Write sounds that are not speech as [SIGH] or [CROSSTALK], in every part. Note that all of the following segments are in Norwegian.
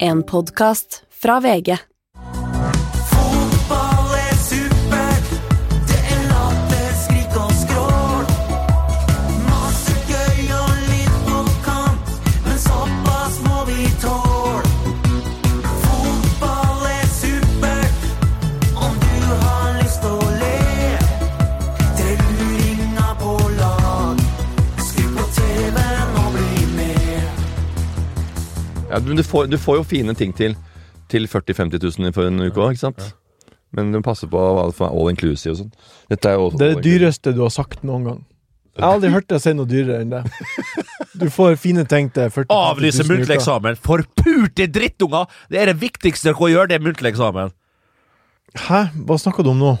En podkast fra VG. Du får, du får jo fine ting til Til 40 000-50 000 for en uke òg, ikke sant? Men du passer på hva for all inclusive og sånn. Dette er jo Det er det dyreste du har sagt noen gang. Jeg har aldri hørt deg si noe dyrere enn det. Du får fine ting til 40 000 Avlyse muntlig eksamen! Forpurte drittunger! Det er det viktigste dere kan gjøre, det er muntlig eksamen. Hæ? Hva snakker du om nå?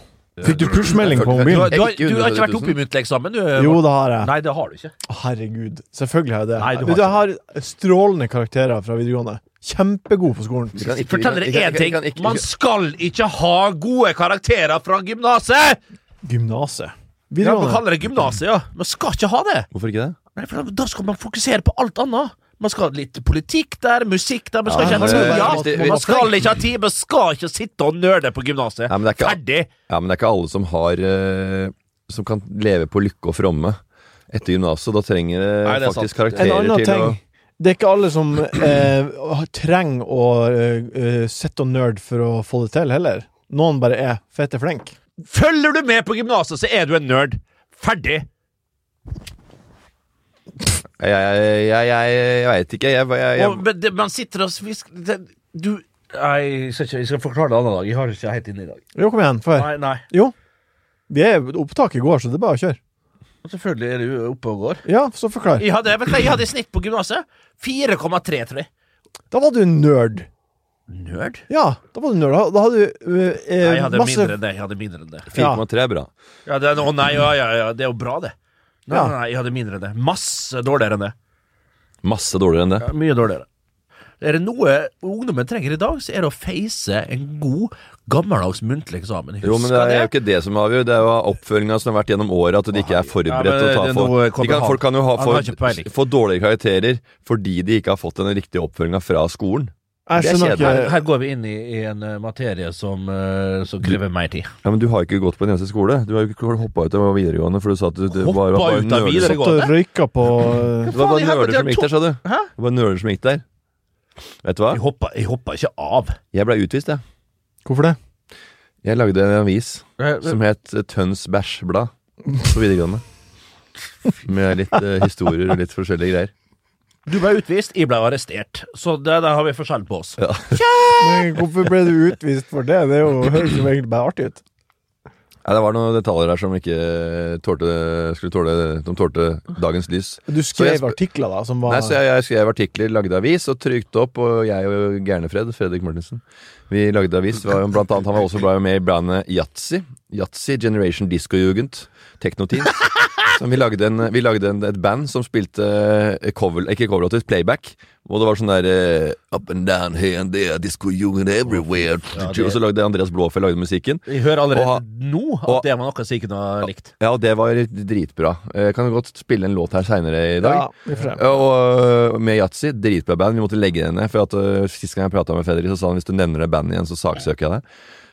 Fikk du [CLEARS THROAT] pushmelding på Du har, mobilen? du har, Ikke du har ikke vært 100 000. oppe i muntlig eksamen, du? Jo, det har jeg. Nei, det har du ikke. Å, Herregud. Selvfølgelig har jeg det. Nei, du har du, jeg har strålende karakterer fra videregående. Kjempegod på skolen. Ikke- Fortell dere én ting. ikke- Man skal ikke ha gode karakterer fra gymnaset! Gymnaset. Ja, man kaller det gymnaset, ja. Man skal ikke ha det. Hvorfor ikke det? Nei, for da skal man fokusere på alt annet. Man skal ha litt politikk der, musikk der. Man skal Ja, ikke ha. Ja, det- man skal ikke ha tid, man skal ikke sitte og nøle på gymnaset. Ja, er Ferdig! Ja, men det er ikke alle som har eh, Som kan leve på lykke og fromme etter gymnaset. Da trenger det Nei, det faktisk sant. En karakterer annen til ting. å Det er ikke alle som eh, trenger å eh, eh, sitte og nerd for å få det til, heller. Noen bare er fete flink. Følger du med på gymnaset, så er du en nerd. Ferdig. Jeg, jeg, jeg, jeg, jeg veit ikke. Jeg, jeg, jeg, Og, men det, man sitter og svisk... Det, du Nei, jeg skal, ikke, jeg skal forklare det en annen dag. Jeg har ikke helt inne i dag. Jo, kom igjen. Få høre. Nei, nei. Jo. Vi er opptaket i går, så det er bare å kjøre. Selvfølgelig er du oppe og går. Ja, så forklar. Jeg hadde, vet du, jeg hadde i snitt på gymnaset 4,3, tror jeg. Da var du nerd. Nerd? Ja, da var du nerd. Da, da hadde du eh, Nei, jeg hadde masse mindre enn det. Jeg hadde mindre enn det. 4,3 er bra. Ja, det, å nei, ja, ja, ja, det er jo bra, det. Nei, nei, jeg hadde mindre enn det. Masse dårligere enn det. Masse dårligere enn det. Ja, mye dårligere. Er det noe ungdommen trenger i dag, så er det å face en god, gammeldags muntlig eksamen. Husker Jo, men det er jo ikke det som avgjør. Det er jo oppfølginga som har vært gjennom året, at de ikke er forberedt Ja, til å ta for kan, Folk kan jo ha, peiling. få dårlige karakterer fordi de ikke har fått den riktige oppfølginga fra skolen. Jeg er skjønner kjedelig. her, her går vi inn i, i en eh, materie som, uh, som krever mer tid. Ja, Men du har ikke gått på en eneste skole. Du har jo ikke hoppa ut av videregående for du sa at du, du var, var ut av nerder videregående? som- Satt og røyka på eh, Det var bare nøler som gikk der, sa du. Hæ? Det var nøler som gikk der. Vet du hva? Jeg hoppa, jeg hoppa ikke av. Jeg blei utvist, jeg. Hvorfor det? Jeg lagde en avis som het Tønns Bæsjblad på videregående. Med litt uh, historier og litt forskjellige greier. Du ble utvist, jeg ble arrestert. Så det, der har vi forskjell på oss. Men hvorfor ble du utvist for det? Det høres jo egentlig bare artig ut. Nei, det var noen detaljer der som ikke tålte, skulle tåle De tålte dagens lys. Du Så skrev jeg artikler da, som var Nei, så jeg, jeg skrev artikler, lagde avis og trykte opp, og jeg og Gernefred, Fredrik Martinsen, vi lagde avis. Var Blant annet, han var også med i bandet Yatzy. Yatzy Generation Disco Jugend. Technoteens. Vi lagde, en, vi lagde en, et band som spilte eh, cover, ikke coverlåter, playback. Og det var sånn der uh, Up and down here and there, disco jugend everywhere. det- Og så lagde Andreas Blåfjell lagde musikken. Vi hører allerede Og- nå at og- det var noe som ikke noe likt. Ja, og det var dritbra. Jeg kan godt spille en låt her seinere i dag. Ja. Og med Yatzy, dritbra band. Vi måtte legge det ned. For at Sist gang jeg prata med Fredrik, så sa han hvis du nevner det bandet igjen, så saksøker jeg deg.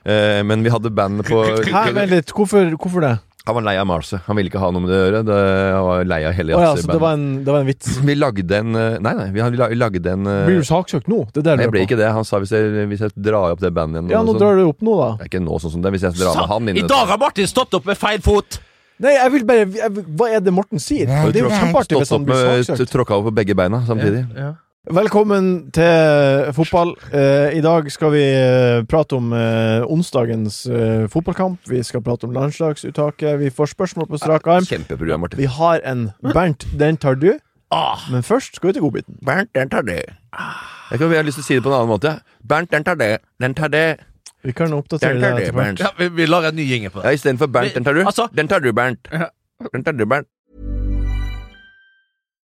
Eh, men vi hadde bandet på Hæ, vent litt. Hvorfor, hvorfor det? Han var lei av Marcy. Han ville ikke ha noe med det å gjøre. Det, han var lei av hele oh, ja, så det var, en, det var en vits. vi lagde en øh, Nei, nei, vi vi lagde en øh, Blir du saksøkt nå? Det det Nei, ble ikke det. Han sa hvis jeg, hvis jeg drar opp det bandet igjen Ja, nå sånn- drar du opp nå, da. Det er ikke nå sånn som det. Hvis jeg drar med han inn I dag har Martin stått opp med feil fot! Nei, jeg vil bare jeg, Hva er det Morten sier? Det er jo kjempeartig hvis Stått han opp blir med saksøkt. Tråkka over på begge beina samtidig. Velkommen til fotball. Eh, I dag skal vi eh, prate om eh, onsdagens eh, fotballkamp. Vi skal prate om landslagsuttaket. Vi får spørsmål på strak arm. Kjempeprogram, Martin. Vi har en Bernt, den tar du. Ah, Men først skal vi til godbiten. Bernt, den tar det. Jeg, kan, jeg har lyst til å si det på en annen måte. Bernt, den tar det. Den tar det. Vi kan oppdatere Den det tar det, etter. Bernt. ja, vi, vi lar en ny gjenge på Ja, det. Istedenfor Bernt, den tar du. Altså- Den tar du, Bernt. Ja. Den tar du, Bernt.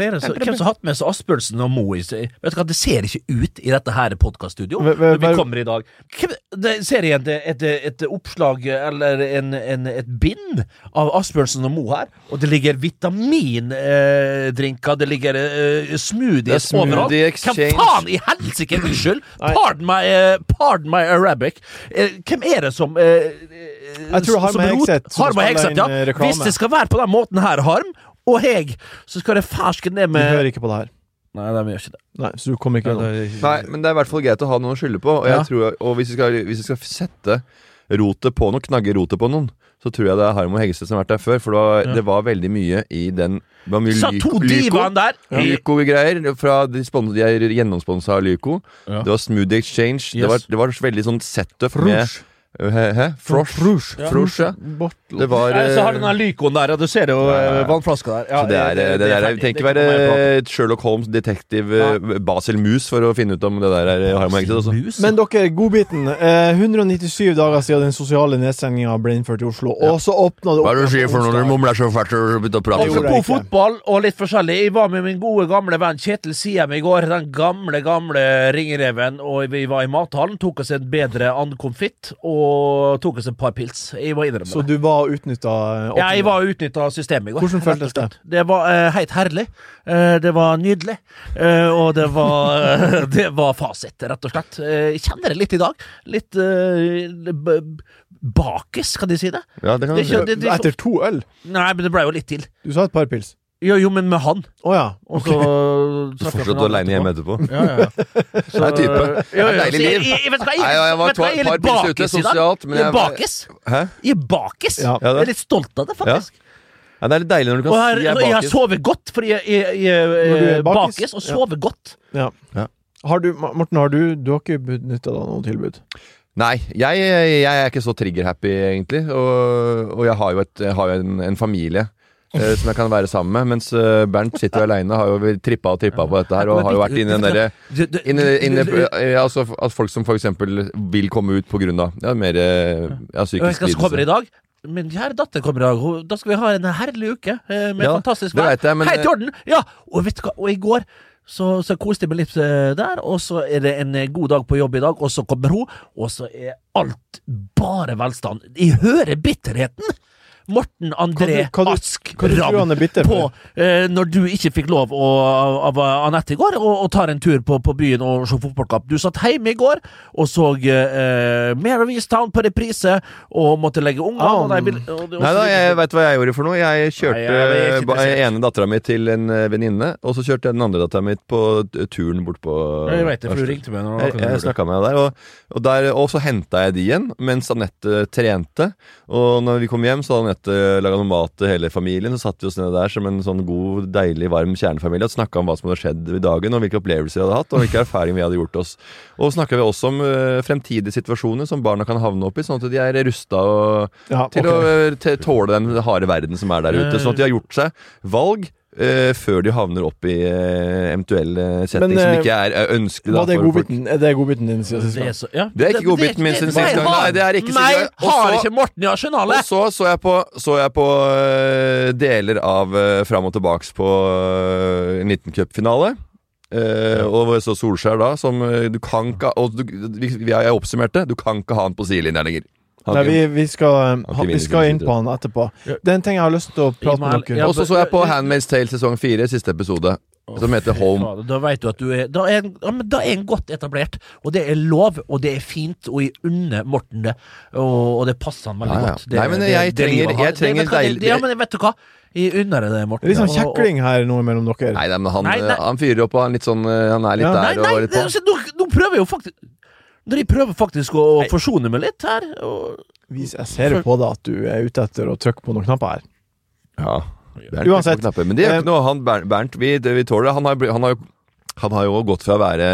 Er det så, hvem som har hatt med seg Asbjørnsen og Moe? i seg? Vet du hva, Det ser ikke ut i dette her podkaststudioet når vi kommer i dag. Hvem, det ser igjen et, et, et oppslag eller en, en, et bind av Asbjørnsen og Moe her, og det ligger vitamindrinker, det ligger eh, smoothies er smoothie overalt. Hvem faen i helsike, unnskyld! Pardon my, eh, pardon my Arabic. Eh, hvem er det som eh, Jeg tror Harm Hegseth Harm Hegseth, ja. Hvis det skal være på den måten her, Harm, og jeg, så skal det fersken ned med Vi hører ikke på det her. Nei, de gjør ikke det. Nei, så du kom ikke gjennom. Nei, men det er i hvert fall greit å ha noen å skylde på. Og, jeg Ja. tror, og hvis, vi skal, hvis vi skal sette rotet på noe, knagge rotet på noen, så tror jeg det er Harmo Heggeseth som har vært der før. For det var, det var veldig mye i den Det var mye to divaen der Lyko greier fra de, spon- de er gjennomsponsa av Lyco. Ja. Det var Smoothie Exchange. Det, Yes. var, det var veldig sånn setup med Rouge. Hæ? Hæ? Frosh. Ja. Frosh, ja. Det var ja, så har eh, du den lykoen der, og du ser jo ja, vannflaska der. Ja, så det er, det, det, der, det trenger ikke Det kan man prate om. være Sherlock Holmes, detektiv eh, Basil Mus for å finne ut om det der er Harmo Heggeseth. Altså. Men dere, godbiten. Eh, 197 dager siden den sosiale nedstengninga ble innført i Oslo, og så åpna det opp Hva er det du sier for noe når du mumler så fælt og begynner å prate? jeg Apropos fotball og litt forskjellig. Jeg var med min gode, gamle venn Kjetil Siem i går. Den gamle, gamle ringereven. Og vi var i mathallen, tok oss en bedre andkonfitt og tok oss et par pils. Jeg må innrømme Så du var utnytta Ja, jeg var utnytta systemet i går. Hvordan føltes det? Det var uh, helt herlig. Uh, det var nydelig. Uh, og det var eh, [LAUGHS] Det var fasit, rett og slett. Eh, jeg kjenner det litt i dag. Litt uh, bakis, kan de si det? Ja, det kan Det du si. det- Etter to øl? Nei, men det ble jo litt til. Du sa et par pils. Jo, jo, men med han. Oh, ja. Og så Du fortsatte aleine hjemme etterpå. Ja, ja. [LAUGHS] Så, Det er type. Jo, Det er deilig liv. Jeg, jeg, vet hva, jeg, Nei, jeg var et par pils ute sosialt, men Jeg er bakis. Hæ? Jeg er bakis. Ja. Ja, Jeg er litt stolt av det, faktisk. Ja, det er litt deilig når du kan her, si jeg er jeg har sovet godt, fordi jeg, jeg, jeg, bakis? bakis, og Ja. sover godt. ja. Ja. Har du, Morten, har du, du har ikke benytta deg av noe tilbud? Nei, jeg, jeg er ikke så trigger-happy, egentlig. Og, og jeg har jo, et, jeg har jo en, en familie eh, som jeg kan være sammen med. Mens eh, Bernt sitter jo aleine, har jo trippa og trippa på dette her, og har jo vært inne i den derre Inne, inne, eh, altså, at folk som eksempel vil komme ut av ja, mer eh, ja, psykisk lidelse. Min kjære datter kommer i dag. Da skal vi ha en herlig uke eh, med Ja, fantastisk vær. vet jeg, men- Helt i! Ja, og vet du hva, og i går så, så koste jeg meg litt eh, der, og så er det en eh, god dag på jobb i dag, og så kommer hun, og så er alt bare velstand. Jeg hører bitterheten! Morten André kan du- kan du- Ask Ramm på eh, når du ikke fikk lov å, av Anette i går å, ta en tur på, på byen og se fotballkamp. Du satt hjemme i går og så eh, Mare of Easttown på reprise og måtte legge ungene Ah, Nei da, jeg veit hva jeg gjorde for noe. Jeg kjørte Nei, jeg ene dattera mi til en eh, venninne, og så kjørte jeg den andre dattera mi på turen bort på Jeg vet det, for du ringte meg. Jeg, jeg snakka med henne der, og, og, der, og så henta jeg de igjen mens Anette trente. Og når vi kom hjem, så hadde Anette laga noe mat til hele familien. Så satt vi oss nede der som en sånn god, deilig, varm kjernefamilie og snakka om hva som hadde skjedd i dagen, og hvilke opplevelser vi hadde hatt, og hvilke erfaringer vi hadde gjort oss. Og snakka vi også om eh, fremtidige situasjoner som barna kan havne opp i, sånn at de er rusta ja, okay. til å eh, tåle den harde verden som er der ute. Sånn at de har gjort seg valg eh, før de havner opp i eh, eventuelle setting Men, som eh, ikke er eh, ønskelig. da, det for folk. godbiten, er det godbiten din siden sist Det er, gang? ja. Det er ikke godbiten min siden sist gang. Nei, det er ikke sist gang. Har ikke Morten i Og så så jeg på, så jeg på eh, deler av uh, fram og tilbaks på uh, en liten cupfinale. Uh, og så Solskjær da, som eh, du kan ikke Og du, vi, vi jeg oppsummerte, du kan ikke ha han på sidelinja lenger. Nei, vi, vi, skal, ha, vi skal inn på han etterpå. Det er en ting jeg har lyst til å prate med dere Og så så jeg på Handmaid's Tale sesong fire, siste episode, som heter Home. Da vet du at du er Da er ja, da er en godt etablert, og det er lov, og det er fint, og jeg unner Morten det, og, og det passer han veldig Ja, ja. godt. Det, Nei, men jeg det trenger- jeg trenger det, vet det- deilig- Ja, men vet du hva? I under det, Morten. Litt sånn kjekling her nå mellom dere. Nei, nei, men han, Nei, nei. han fyrer opp, og han, er litt sånn, eh, han er litt Ja. Der nei, og litt på. nå, nå prøver jeg jo faktisk Når jeg prøver faktisk å forsone meg litt her og, Vis- Jeg ser jo på deg at du er ute etter å trykke på noen knapper her. Ja. Det er Uansett. knapper, Men det er jo ikke noe. Han, Ber- Bernt, vi, det, vi tåler det. Han har, bli- han har jo han har jo gått fra å være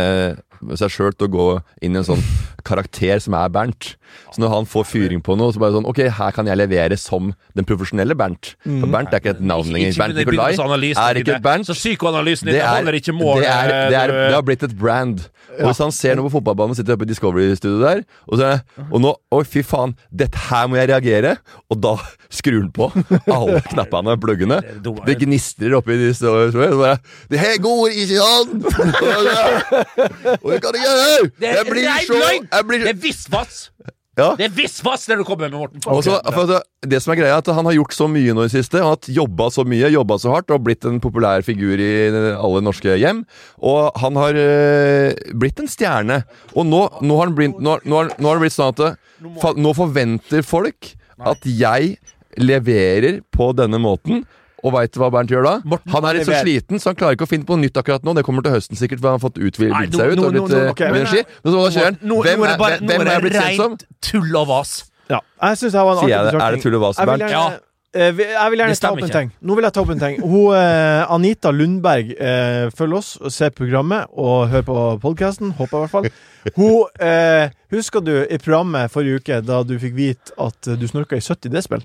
seg sjøl til å gå inn i en sånn karakter som er Bernt. Så når han får fyring på noe, så bare sånn Ok, her kan jeg levere som den profesjonelle Bernt. For Bernt er ikke et navn lenger. Bernt Nikolai er ikke et Bernt. Så psykoanalysen din er, holder ikke mål. det, er, det, er, eh, det har blitt et brand. Og hvis han ser noe på fotballbanen, sitter oppe i Discovery-studioet der, og, så er og nå Oi, fy faen, dette her må jeg reagere! Og da skrur han på alle knappene og pluggene. Det gnistrer oppi de store her går ikke an! Og det kan jeg gjøre! Det Jeg er blir så jeg blir, Det er visvas! Ja. Det er visvas det du kommer med, Morten. Også, for at det, det som er greia er at Han har gjort så mye nå i det siste. Han har jobba så mye, jobba så hardt og blitt en populær figur i alle norske hjem. Og han har øh, blitt en stjerne. Og nå, nå, har, han blitt, nå, nå, har, nå har det blitt sånn at fa, nå forventer folk at jeg leverer på denne måten. Og veit du hva Bernt gjør da? Morten, han er litt så sliten, så han klarer ikke å finne på noe nytt akkurat nå. Det kommer til høsten sikkert, for han har fått utvidet seg ut. Og litt men- energi. Men så da kjører han. Hvem er det bare, hvem er jeg blitt kjent som? tull og vas. Ja, jeg synes det var en jeg artig det? Er det tull og vas, Jeg Bernt? gjerne, eh, jeg vil gjerne ta opp en ting. Nå vil jeg ta opp en ting. Hun, eh, Anita Lundberg eh, følger oss og ser programmet og hører på podkasten. Håper jeg i hvert fall. Hun, eh, husker du i programmet forrige uke da du fikk vite at eh, du snorka i 70 desibel?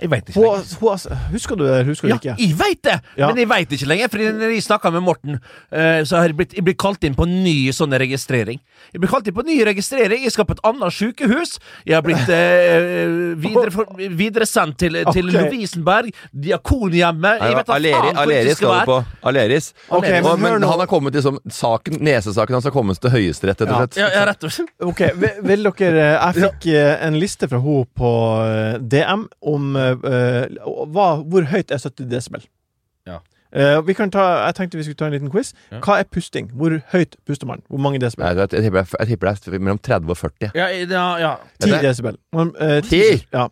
Jeg veit ikke. Hun, hun, husker du det, husker du Ja, ikke? jeg veit det! Ja. Men jeg veit ikke lenger. For når jeg snakka med Morten, eh, så har jeg blitt, jeg blitt kalt inn på ny sånn registrering. Jeg blir kalt inn på ny registrering. Jeg skal på et annet sykehus. Jeg har blitt eh, videre, for- til, til okay. Lovisenberg, Diakonhjemmet Jeg vet da Aleri, faen hvor Aleris skal skal du være. på. Aleris. Okay, men men, men han har kommet liksom saken, Nesesaken hans har kommet til Høyesterett, rett og Ja. slett. Ja, ja, rett og slett. Ok, vil, vil dere Jeg fikk eh, en liste fra henne på eh, DM om eh, eh, hva, hvor høyt er 70 desibel. Ja. Uh, vi kan ta, jeg tenkte vi skulle ta en liten quiz. Ja. Hva er pusting? Hvor høyt puster man? Hvor mange desibel? Nei, jeg, jeg, tipper, jeg, jeg tipper det er mellom 30 og 40. Ja, ja, ja. 10 det- desibel. Man, eh, Ti? Ja.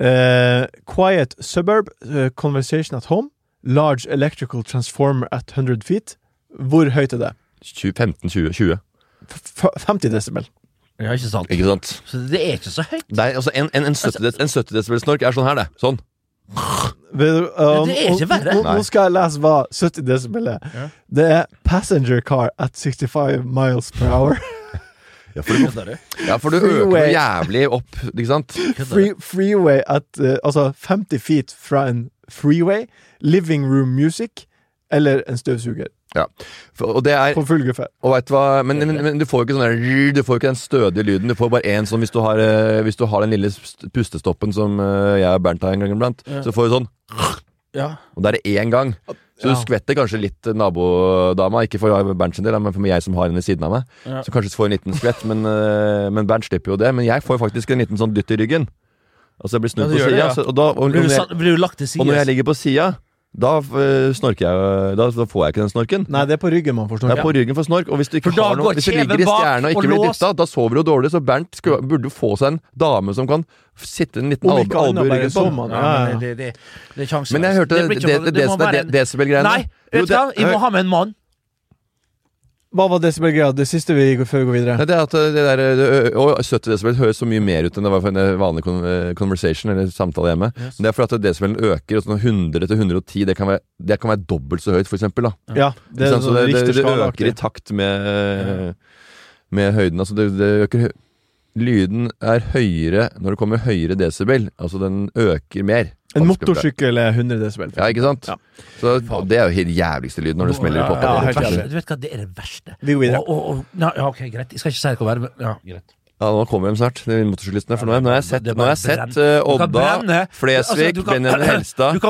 Eh, quiet suburb, conversation at home, large electrical transformer at 100 feet. Hvor høyt er det? 15, 20, 20. 50 desibel. Ja, ikke sant? Ikke sant? Så det er ikke så høyt. Er, altså, en, en, en 70, des- en 70 desibel snork er sånn her, det. Sånn. Vil- um, det er ikke verre. Nå, nå skal jeg lese hva 70 desibel er. Ja. Det er passenger car at 65 miles per hour. Ja, for du, ja, for du øker noe jævlig opp, ikke sant? Free, freeway at uh, Altså 50 feet fra en freeway. Living room music. Eller en støvsuger. Ja. For, og det er På. Og hva, men, men, men du får jo ikke sånn der Du får ikke den stødige lyden. Du får bare én sånn hvis du har, eh, hvis du har den lille pustestoppen som eh, jeg og Bernt har en gang iblant. Så får du sånn Ja. Og da er det én gang. Så Ja. du skvetter kanskje litt eh, nabodama. Ikke for Bernt sin del, men for jeg som har henne ved siden av meg. Ja. Så kanskje får en liten skvett, men, men Bernt slipper jo det. Men jeg får faktisk en liten sånn dytt i ryggen. Altså jeg blir snudd Ja, på sida. ja. så- Og, da- og, når jeg- satt- blir du lagt til og når jeg ligger på sida, da eh, snorker jeg da, da får jeg ikke den snorken. Nei, det er på ryggen man får snork. Det er på ryggen for snork, og hvis du ikke har noe Hvis du ligger i stjerna og ikke og blir dytta, da sover du dårlig. Så Bernt skulle, burde jo få seg en dame som kan sitte en liten albue albu i ryggen på. man. Ja, Ja, men det, det, det er. Men jeg hørte det, det, det, det desibel-greiene. Nei, vet du hva? det- Jeg må ha med en mann. Hva var desibelgreia? Det siste vi før vi går videre? Nei, det at det der, det, å, 70 desibel høres så mye mer ut enn det var for en vanlig eh, conversation eller samtale hjemme. Yes. Men det er fordi at desibelen øker. Og sånn 100 til 110 det kan være, det kan være dobbelt så høyt, for eksempel. Da. Ja, det er så sånn det, det, det øker i takt med, med høyden. Altså det, det øker Lyden er høyere når det kommer høyere desibel. Altså den øker mer. En motorsykkel er 100 desibel. Ja, ikke sant? Ja. Så det er jo helt jævligste lyd når det smeller i potta. ja, Ja. Du vet hva, det er det verste. Vi går videre. Og, og, og, ja, ja, ok, greit. Jeg skal ikke si hva det er, men ja, greit. Ja, nå kommer de snart, de motorsyklistene. For nå har jeg- sett, nå har jeg sett eh, Du kan Odda, brenne. Flesvig, Altså, Benjamin [CLEARS THROAT] Helstad, Du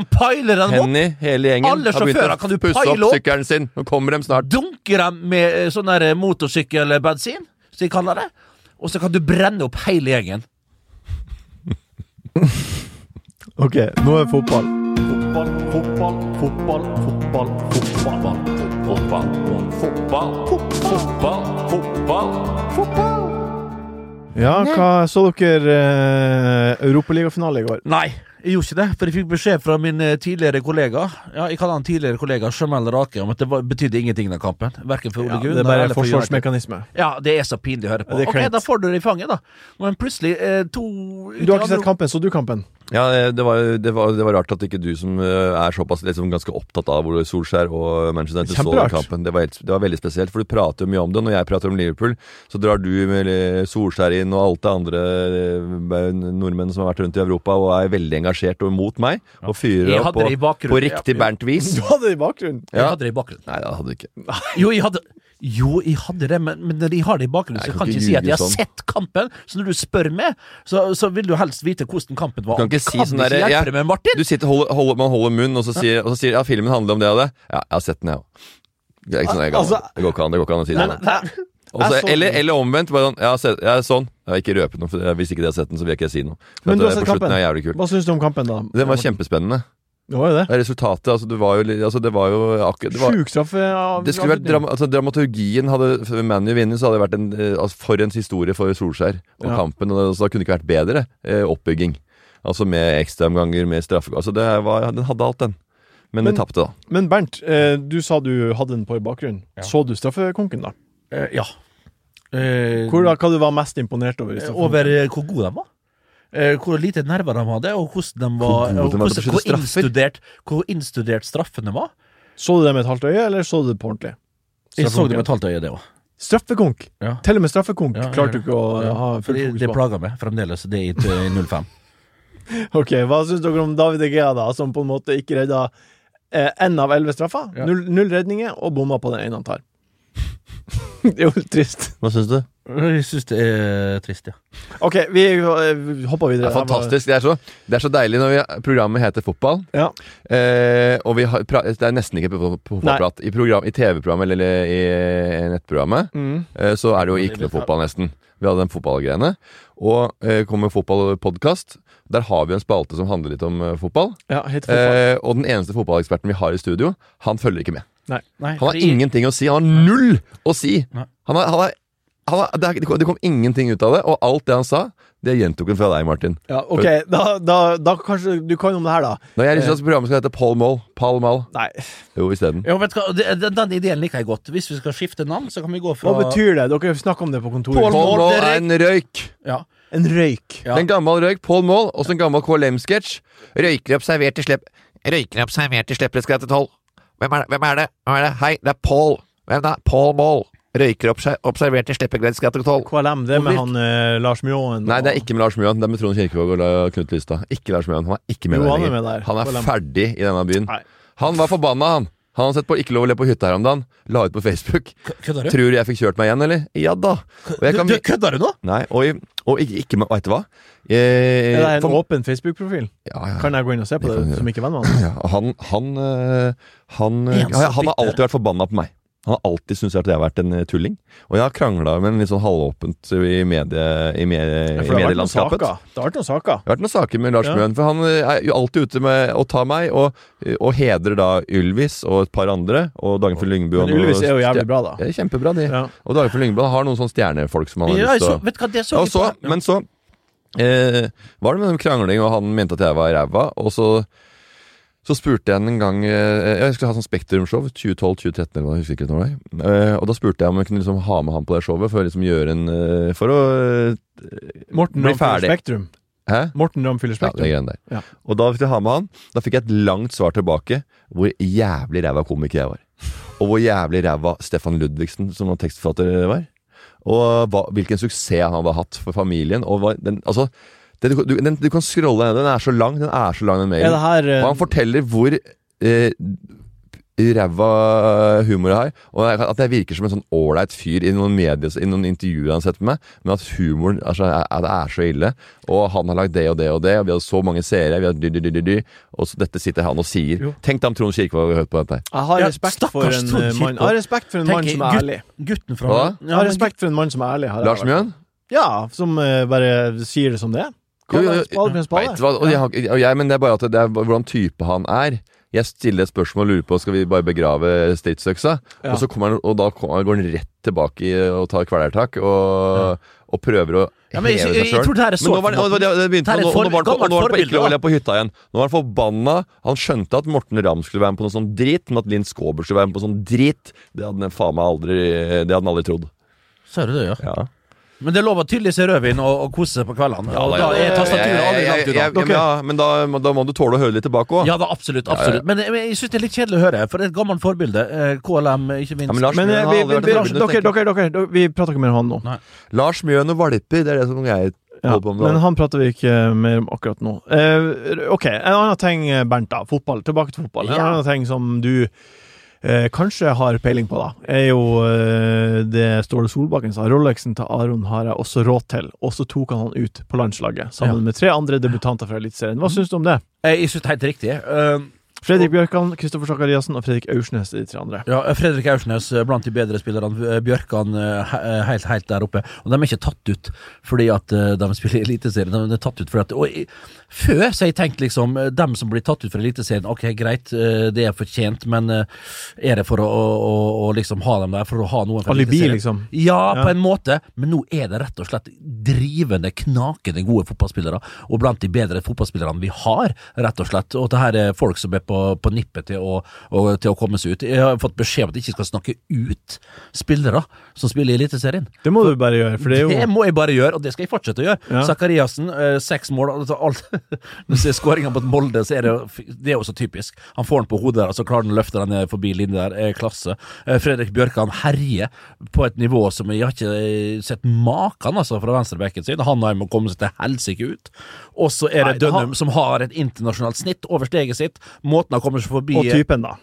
Henny, hele gjengen Alle har begynt sjåfører kan du å pusse opp opp. sykkelen sin. Nå kommer de snart. Dunker dem med eh, sånn der motorsykkelbensin, som de kaller det. og så kan du brenne opp hele gjengen. Ok, nå er fotball. fotball. Fotball, fotball, fotball, fotball, fotball. Fotball, fotball, fotball, fotball. Ja, hva så dere eh, Europaligafinale i går? Nei, jeg gjorde ikke det, for jeg fikk beskjed fra min eh, tidligere kollega Ja, jeg kaller han tidligere kollega Jamal Rake om at det var, betydde ingenting den kampen. Verken for Ole Ja, det er bare eller for forsvarsmekanisme. Ja, det er så pinlig å høre på. Ok, da får du det i fanget, da. Men plutselig eh, to Du har ikke sett kampen, så du kampen? Ja, eh, det var, det, var, det var rart at ikke du som eh, er såpass liksom, ganske opptatt av Solskjær og Manchester United så den kampen. Det var, helt, det var veldig spesielt, for du prater jo mye om det. Når jeg prater om Liverpool, så drar du med Solskjær inn og alt det andre nordmenn som har vært rundt i Europa og er veldig engasjert og mot meg. Og fyrer opp på, det i bakgrunnen. på riktig Bernt-vis. Du hadde det i bakgrunnen! Jeg hadde det i bakgrunnen. Nei, jeg hadde du ikke. Jo, jeg hadde jo, jeg hadde det, men, men når jeg har det i bakgrunnen, så jeg kan kan ikke ikke si at jeg har sånn. sett kampen. Så når du spør meg, så, så vil du helst vite hvordan kampen var. Du kan ikke si sånn ikke derre, hjelpe ja, deg med Martin. Du sitter, holder, holder, man holder munn, og så sier, og så sier ja, filmen handler om det og det. Ja, jeg har sett den, jeg òg. Det, sånn, kan- Altså- det går ikke an det går ikke an å si det. Nei, nei, Og så- eller, eller omvendt. Bare sånn, jeg har sett, jeg er sånn. Jeg vil ikke røpet noe, for hvis ikke de har sett den, så vil jeg ikke si noe. For Men du har sett kampen. er. Hva syns du om kampen, da? Den var kjempespennende. Det var jo det. Det Resultatet, altså, det var jo altså, det var jo akkurat det, var, Sjuk straffe. av- det skulle vært drama, altså, Dramaturgien hadde ManU vunnet, så hadde det vært en eh, altså, For en historie for Solskjær og Ja. kampen. Og, så da kunne det ikke vært bedre eh, oppbygging. Altså med ekstraomganger, med straffe... Altså, det var, den hadde alt, den. Men, Men- de tapte, da. Men Bernt, eh, du sa du hadde den på i bakgrunnen. Ja. Så du straffekonken, da? Eh, ja. Eh, Hvor, hva du var mest imponert over? eh, over eh, hvor gode de var. Eh, hvor lite nerver de hadde, og hvordan de var, gode de var til å hvordan, beskytte hvor, straffer. innstudert, hvor innstudert straffene var. Så du det med et halvt øye, eller så du det på ordentlig? Jeg så det med et halvt øye, det òg. Straffekonk! Ja. Til og med straffekonk Ja, klarte du ikke å Ja, ha fordi det fokus på. plager meg fremdeles, det i, i 05. Ok, Hva syns dere om David Egea, da, som på en måte ikke redda én av elleve straffer? Ja. Null, null redninger, og bomma på den ene han tar. Det [LAUGHS] er jo litt trist. Hva syns du? Jeg syns det er trist, ja. Ok, vi hopper hopper Det videre. er fantastisk. Det er, så, det er så deilig når vi, programmet heter Fotball. Ja. Eh, og vi har, det er nesten ikke fotballprat. I, program- I TV-programmet eller i nettprogrammet Mm. eh, så er det jo ikke noe fotball, nesten. Vi hadde den fotballgreiene. Og eh, kommer fotballpodkast. Der har vi en spalte som handler litt om eh, fotball. ja, helt fotball. Eh, og den eneste fotballeksperten vi har i studio, han følger ikke med. Nei, Han har fordi- ingenting å si. Han har null å si! Han har, han har, han har, det, kom, det kom ingenting ut av det, og alt det han sa, det gjentok han fra deg, Martin. Ja, ok, da, da, da kanskje du kan om det her, da. Når jeg har lyst til at programmet skal hete Paul Moll. Paul Moll. Nei, Jo, isteden. Den, den ideen liker jeg godt. Hvis vi skal skifte navn, så kan vi gå fra hva betyr det? Dere snakker om det på kontoret. Paul Paul Moll, er en røyk. Ja. En røyk. Ja. En gammel røyk. Paul Moll, også en gammel KLM-sketsj. Røykere observert i slepp... Røykere observert i til tolv. Hvem er det? Hvem er det? Hvem er det? Hei, det er Paul. Hvem da? Paul Moll. Røyker obser- observert i Sleppnesgrad til tolv. KLM, det er med han eh, Lars Mjåen. Nei, det er ikke med Lars Mjøen. Det er med Trond Kirkevåg og La- Knut Lystad. Ikke Lars Mjøen. Han er ikke med Jo, han er lenger. med der. Han er ferdig i denne byen. Nei. Han var forbanna, han. Han har sett på Ikke lov å le på hytta her om dagen. La ut på Facebook. Kødder du? Tror du jeg fikk kjørt meg igjen, eller? Ja da. Jeg kan du kødder du nå? Nei, og, og ikke, ikke med Veit du hva? Det Er det en for- åpen Facebook-profil? ja, ja. Kan jeg gå inn og se på Det det, som ikke venn med [LAUGHS] han? Ja, han han han, øh, han, øh, En han har alltid vært forbanna på meg. Han har alltid syntes at jeg har vært en øh, tulling. Og jeg har krangla med en litt sånn halvåpent i, medie, i, medie, Ja, i medielandskapet. Det har vært noen saker. Det har vært noen saker med Lars Ja. Mjøen, for han øh, er jo alltid ute med å ta meg, og, og hedrer da Ylvis og et par andre, og Dagfinn Lyngbø. Men Ylvis er jo jævlig bra, da. Det er kjempebra, de. Ja. Og Dagfinn Lyngbø har noen sånne stjernefolk som han har Ja, lyst til å vet du hva, det så Ja, og så, på. men så eh, var det med den krangling, og han mente at jeg var ræva. Og så, så spurte jeg en gang eh, Jeg skulle ha sånn Spektrum-show. 2012-2013 eller hva, jeg husker ikke når det var. Eh, og da spurte jeg om jeg kunne liksom ha med han på det showet for liksom gjøre en eh, For å Morten bli ferdig. Spektrum. Hæ? Morten Ramm fyller Ja, det Spektrum. greiene der. Ja. Og da fikk jeg ha med han. Da fikk jeg et langt svar tilbake hvor jævlig ræva komiker jeg var. Og hvor jævlig ræva Stefan Ludvigsen som var tekstforfatter var. Og hva, hvilken suksess han hadde hatt for familien. Og hva, den, altså, det, du, du- den, du kan scrolle ned, den er så lang, den er så lang, den Er det her uh... Og han forteller hvor eh, ræva humor jeg har. Og at jeg virker som en sånn ålreit fyr i noen medier, i noen intervjuer han har sett med meg. Men at humoren altså, er, er, det er så ille. Og han har lagd det og det og det, og vi har så mange seere. Vi har dy, dy, dy, dy, dy, og så dette sitter han og sier. Jo. Tenk deg om Trond Kirke har hørt på dette. Jeg har respekt ja, for en eh, mann Jeg har respekt for en mann som er gutt- ærlig. Gutten fra Hva? Jeg har respekt for en mann som er ærlig. Lars. Mjøen? Ja, som uh, bare sier det som det er. Jo, jo, en spade en spade. Hva, og jeg, og jeg, men det er bare at det er hvordan type han er. Jeg stiller et spørsmål og lurer på Skal vi bare begrave stridsøksa. Ja. Og, så kommer han, og da kommer, går han rett tilbake og tar kvelertak og, og prøver å Ja, men heve seg sjøl. nå var han på, hytta igjen. Nå var han forbanna. Han skjønte at Morten Ramm skulle være med på noe sånn drit, men at Linn Skåber skulle være med på sånn drit, det hadde han aldri Det hadde han aldri trodd. Ser du det, ja? Ja. Men det er lov å tydeligvis rødvin og, og kose på kveldene. Ja, da, da ja. er tastaturet aldri langt jeg- jeg- ja, Men da, da må du tåle å høre litt tilbake òg. Ja da, absolutt. absolutt Men, men jeg syns det er litt kjedelig å høre, for det er et gammelt forbilde. Eh, KLM, ikke minst. Ja, men Lars Men eh, vi, vi, vi, et dere, dere, dere, vi prater ikke mer om han nå. Nei. Lars Mjøen og valper, det er det som jeg Ja, holder på med. men han prater vi ikke mer om akkurat nå. Uh, ok, en annen ting, Bernt. da Fotball. Tilbake til fotball. En annen ting som du eh, kanskje har peiling på, da, er jo eh, det Ståle Solbakken sa. Rolexen til Aron har jeg også råd til. Og så tok han han ut på landslaget, sammen Ja. med tre andre debutanter fra Eliteserien. Hva syns du om det? Jeg syns det er helt riktig. Eh, Fredrik Bjørkan, Kristoffer Sakariassen og Fredrik Aursnes er de tre andre. Ja, Fredrik Aursnes eh, blant de bedre spillerne. Eh, Bjørkan eh, he- helt, helt der oppe. Og de er ikke tatt ut fordi at de spiller Eliteserien. De er tatt ut fordi at og Før så har jeg tenkt liksom Dem som blir tatt ut fra Eliteserien, ok, greit, det er fortjent, men er det for å, å, å, liksom ha dem der for å ha noen fra Alibi, liksom. Ja, Ja. på en måte, men nå er det rett og slett drivende, knakende gode fotballspillere, og blant de bedre fotballspillerne vi har, rett og slett. Og det her er folk som er på, på nippet til å, og, til å komme seg ut. Jeg har fått beskjed om at jeg ikke skal snakke ut spillere som spiller i Eliteserien. Det må du bare gjøre, det jo må jeg bare gjøre, og det skal jeg fortsette å gjøre. Ja. Zakariassen, eh, seks mål altså alt. [LAUGHS] Når du ser skåringa mot Molde, så er det, det er jo så typisk. Han får den på hodet der, og så klarer han å løfte den ned forbi linja der. Er klasse. Eh, Fredrik Bjørkan herjer på et nivå som jeg har ikke eh, sett maken altså, fra venstrebekken sin. Han har må komme seg til helsike ut. Og så er det Nei, det har- som har et internasjonalt snitt over steget sitt. Måten han kommer seg forbi Og typen, da.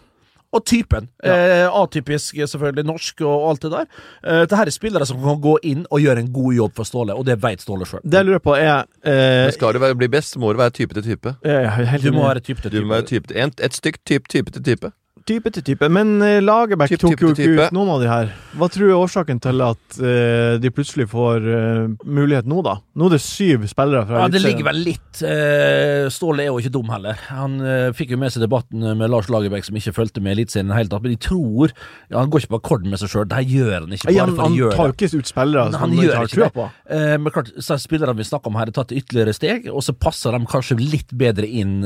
og typen. Eh, atypisk, selvfølgelig, norsk og alt det der. Eh, Dette er spillere som kan gå inn og gjøre en god jobb for Ståle, og det vet Ståle sjøl. Det jeg lurer på, er eh, Men skal du være- bli best, må du være type til type. Ja, ja, Du må være type til Du type. må være type til, et stygt type, type til type. Type til type. Men eh, Lagerbäck tok jo ikke ut noen av de her. Hva tror du er årsaken til at uh, de plutselig får uh, mulighet nå, da? Nå er det syv spillere fra Ja, Det ligger vel litt uh, Ståle er jo ikke dum heller. Han fikk jo med seg debatten med Lars Lagerbäck, som ikke fulgte med Eliteserien i det hele tatt. Men de tror ja, Han går ikke på akkord med seg sjøl. Det her gjør han ikke Ja, bare han, for han gjøre tar jo det. ikke ut spillere som han han gjør ikke har trua det. på. Eh, men klart, så spillerne vi snakker om her, har tatt ytterligere steg, og så passer de kanskje litt bedre inn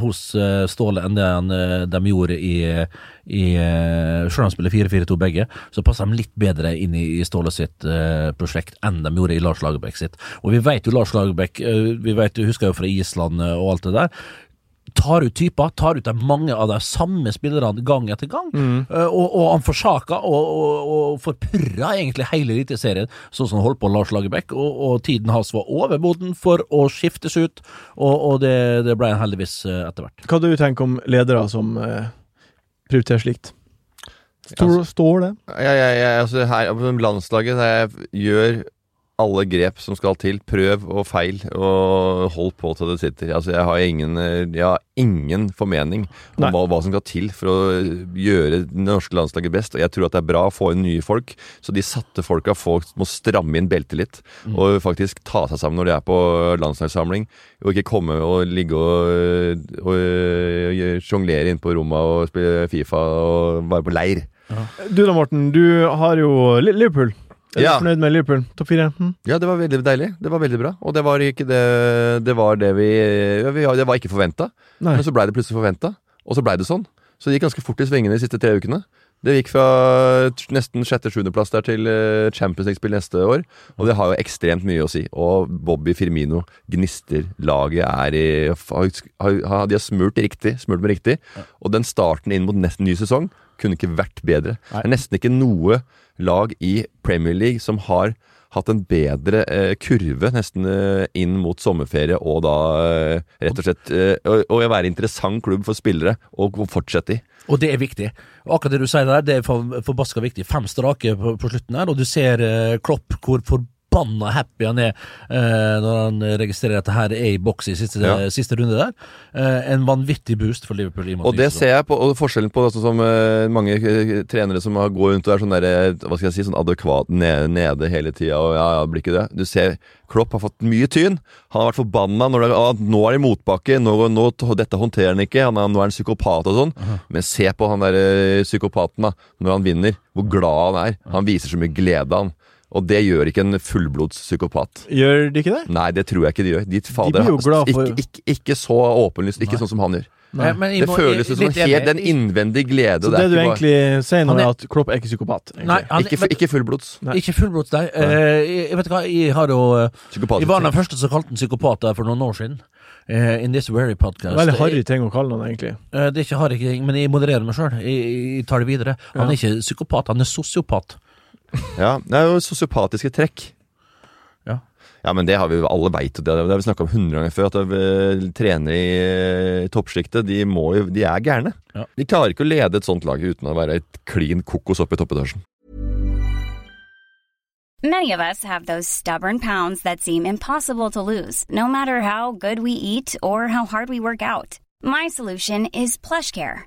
hos Ståle enn det han, de gjorde i, i eh, Selv om de spiller 4-4-2 begge, så passer de litt bedre inn i, i Ståle sitt eh, prosjekt enn de gjorde i Lars Lagerbäck sitt. Og vi vet jo Lars Lagerbäck, eh, vi vet, husker jo fra Island og alt det der tar ut typer, tar ut de mange av de samme spillerne gang etter gang. Mm. og, og han forsaker og, og, og forpurra egentlig hele Eliteserien, sånn som han holdt på Lars Lagerbäck, og, og tiden hans var overmoden for å skiftes ut, og, det, det ble han heldigvis etter hvert. Hva du tenker om ledere som eh, prioriterer slikt? Står, står det? Ja, ja, ja, altså her på landslaget der jeg gjør alle grep som skal til. Prøv og feil, og hold på til det sitter. Altså, jeg har ingen, jeg har ingen formening om hva, hva som skal til for å gjøre det norske landslaget best. Og jeg tror at det er bra å få inn nye folk, så de satte folka folk må stramme inn beltet litt. Og faktisk ta seg sammen når de er på landslagssamling, og ikke komme og ligge og, og, sjonglere inn på rommet og spille Fifa og være på leir. Du da, Morten. Du har jo Li- Liverpool. Er Ja. du fornøyd med Liverpool? Topp fire? Hm? Ja, det var veldig deilig. Det var veldig bra. Og det var ikke det Det var det vi, vi Det var ikke forventa. Men så blei det plutselig forventa, og så blei det sånn. Så det gikk ganske fort i svingene de siste tre ukene. Det gikk fra nesten sjette-sjuendeplass der til eh, Champions League-spill neste år. Og det har jo ekstremt mye å si. Og Bobby Firmino gnister. Laget er i har, De har smurt riktig. Smurt med riktig. Og den starten inn mot nesten ny sesong kunne ikke vært bedre. Det er nesten ikke noe lag i Premier League som har hatt en bedre eh, kurve nesten eh, inn mot sommerferie, og da eh, rett og slett eh, å, å være interessant klubb for spillere å fortsette i. Og det er viktig. Og akkurat det du sier der, det er for, forbaska viktig. Fem strake på, på slutten her, og du ser eh, Klopp hvor forbanna happy han er eh, når han registrerer at det her er i boks i siste, Ja. siste runde der. Eh, en vanvittig boost for Liverpool. i Og det ser jeg på, og forskjellen på altså, som eh, mange eh, trenere som har- går rundt og er sånn der, hva skal jeg si, sånn adekvat nede, nede hele tida, og ja, ja, blir ikke det. Du ser Klopp har fått mye tyn. Han har vært forbanna når det, ah, nå er det i motbakke, nå, nå, dette håndterer han ikke, han er, nå er han psykopat og sånn. Men se på han der eh, psykopaten da, når han vinner, hvor glad han er. Han viser så mye glede, han. Og det gjør ikke en fullblods psykopat. Gjør de ikke det? Nei, det tror jeg ikke de gjør. De, fader, blir jo glad for- ikke, ikke, ikke så åpenlyst, ikke sånn som han gjør. Nei. men jeg Det føles ut som helt, en innvendig glede. Så det det du egentlig bare, sier nå, er- at Klopp er ikke psykopat? Nei, han, ikke, men, ikke fullblods. Nei. Ikke fullblods, nei. Eh, jeg, jeg vet hva, jeg har jo uh, Jeg var den første som kalte han psykopat der for noen år siden. Uh, in this very podcast. Veldig harry ting å kalle han, egentlig. Eh, det er ikke harry, ting, men jeg modererer meg sjøl. Jeg, jeg tar det videre. Han Ja. er ikke psykopat, han er sosiopat. Ja, det er jo sosiopatiske trekk. Ja. Ja, men det har vi jo alle veit, det har vi snakka om hundre ganger før. At uh, trenere i uh, toppsjiktet, de, de er gærne. Ja. De klarer ikke å lede et sånt lag uten å være et klin kokos oppe i toppetasjen. Many of us have those stubborn pounds that seem impossible to lose, no matter how good we eat or how hard we work out. My solution is PlushCare.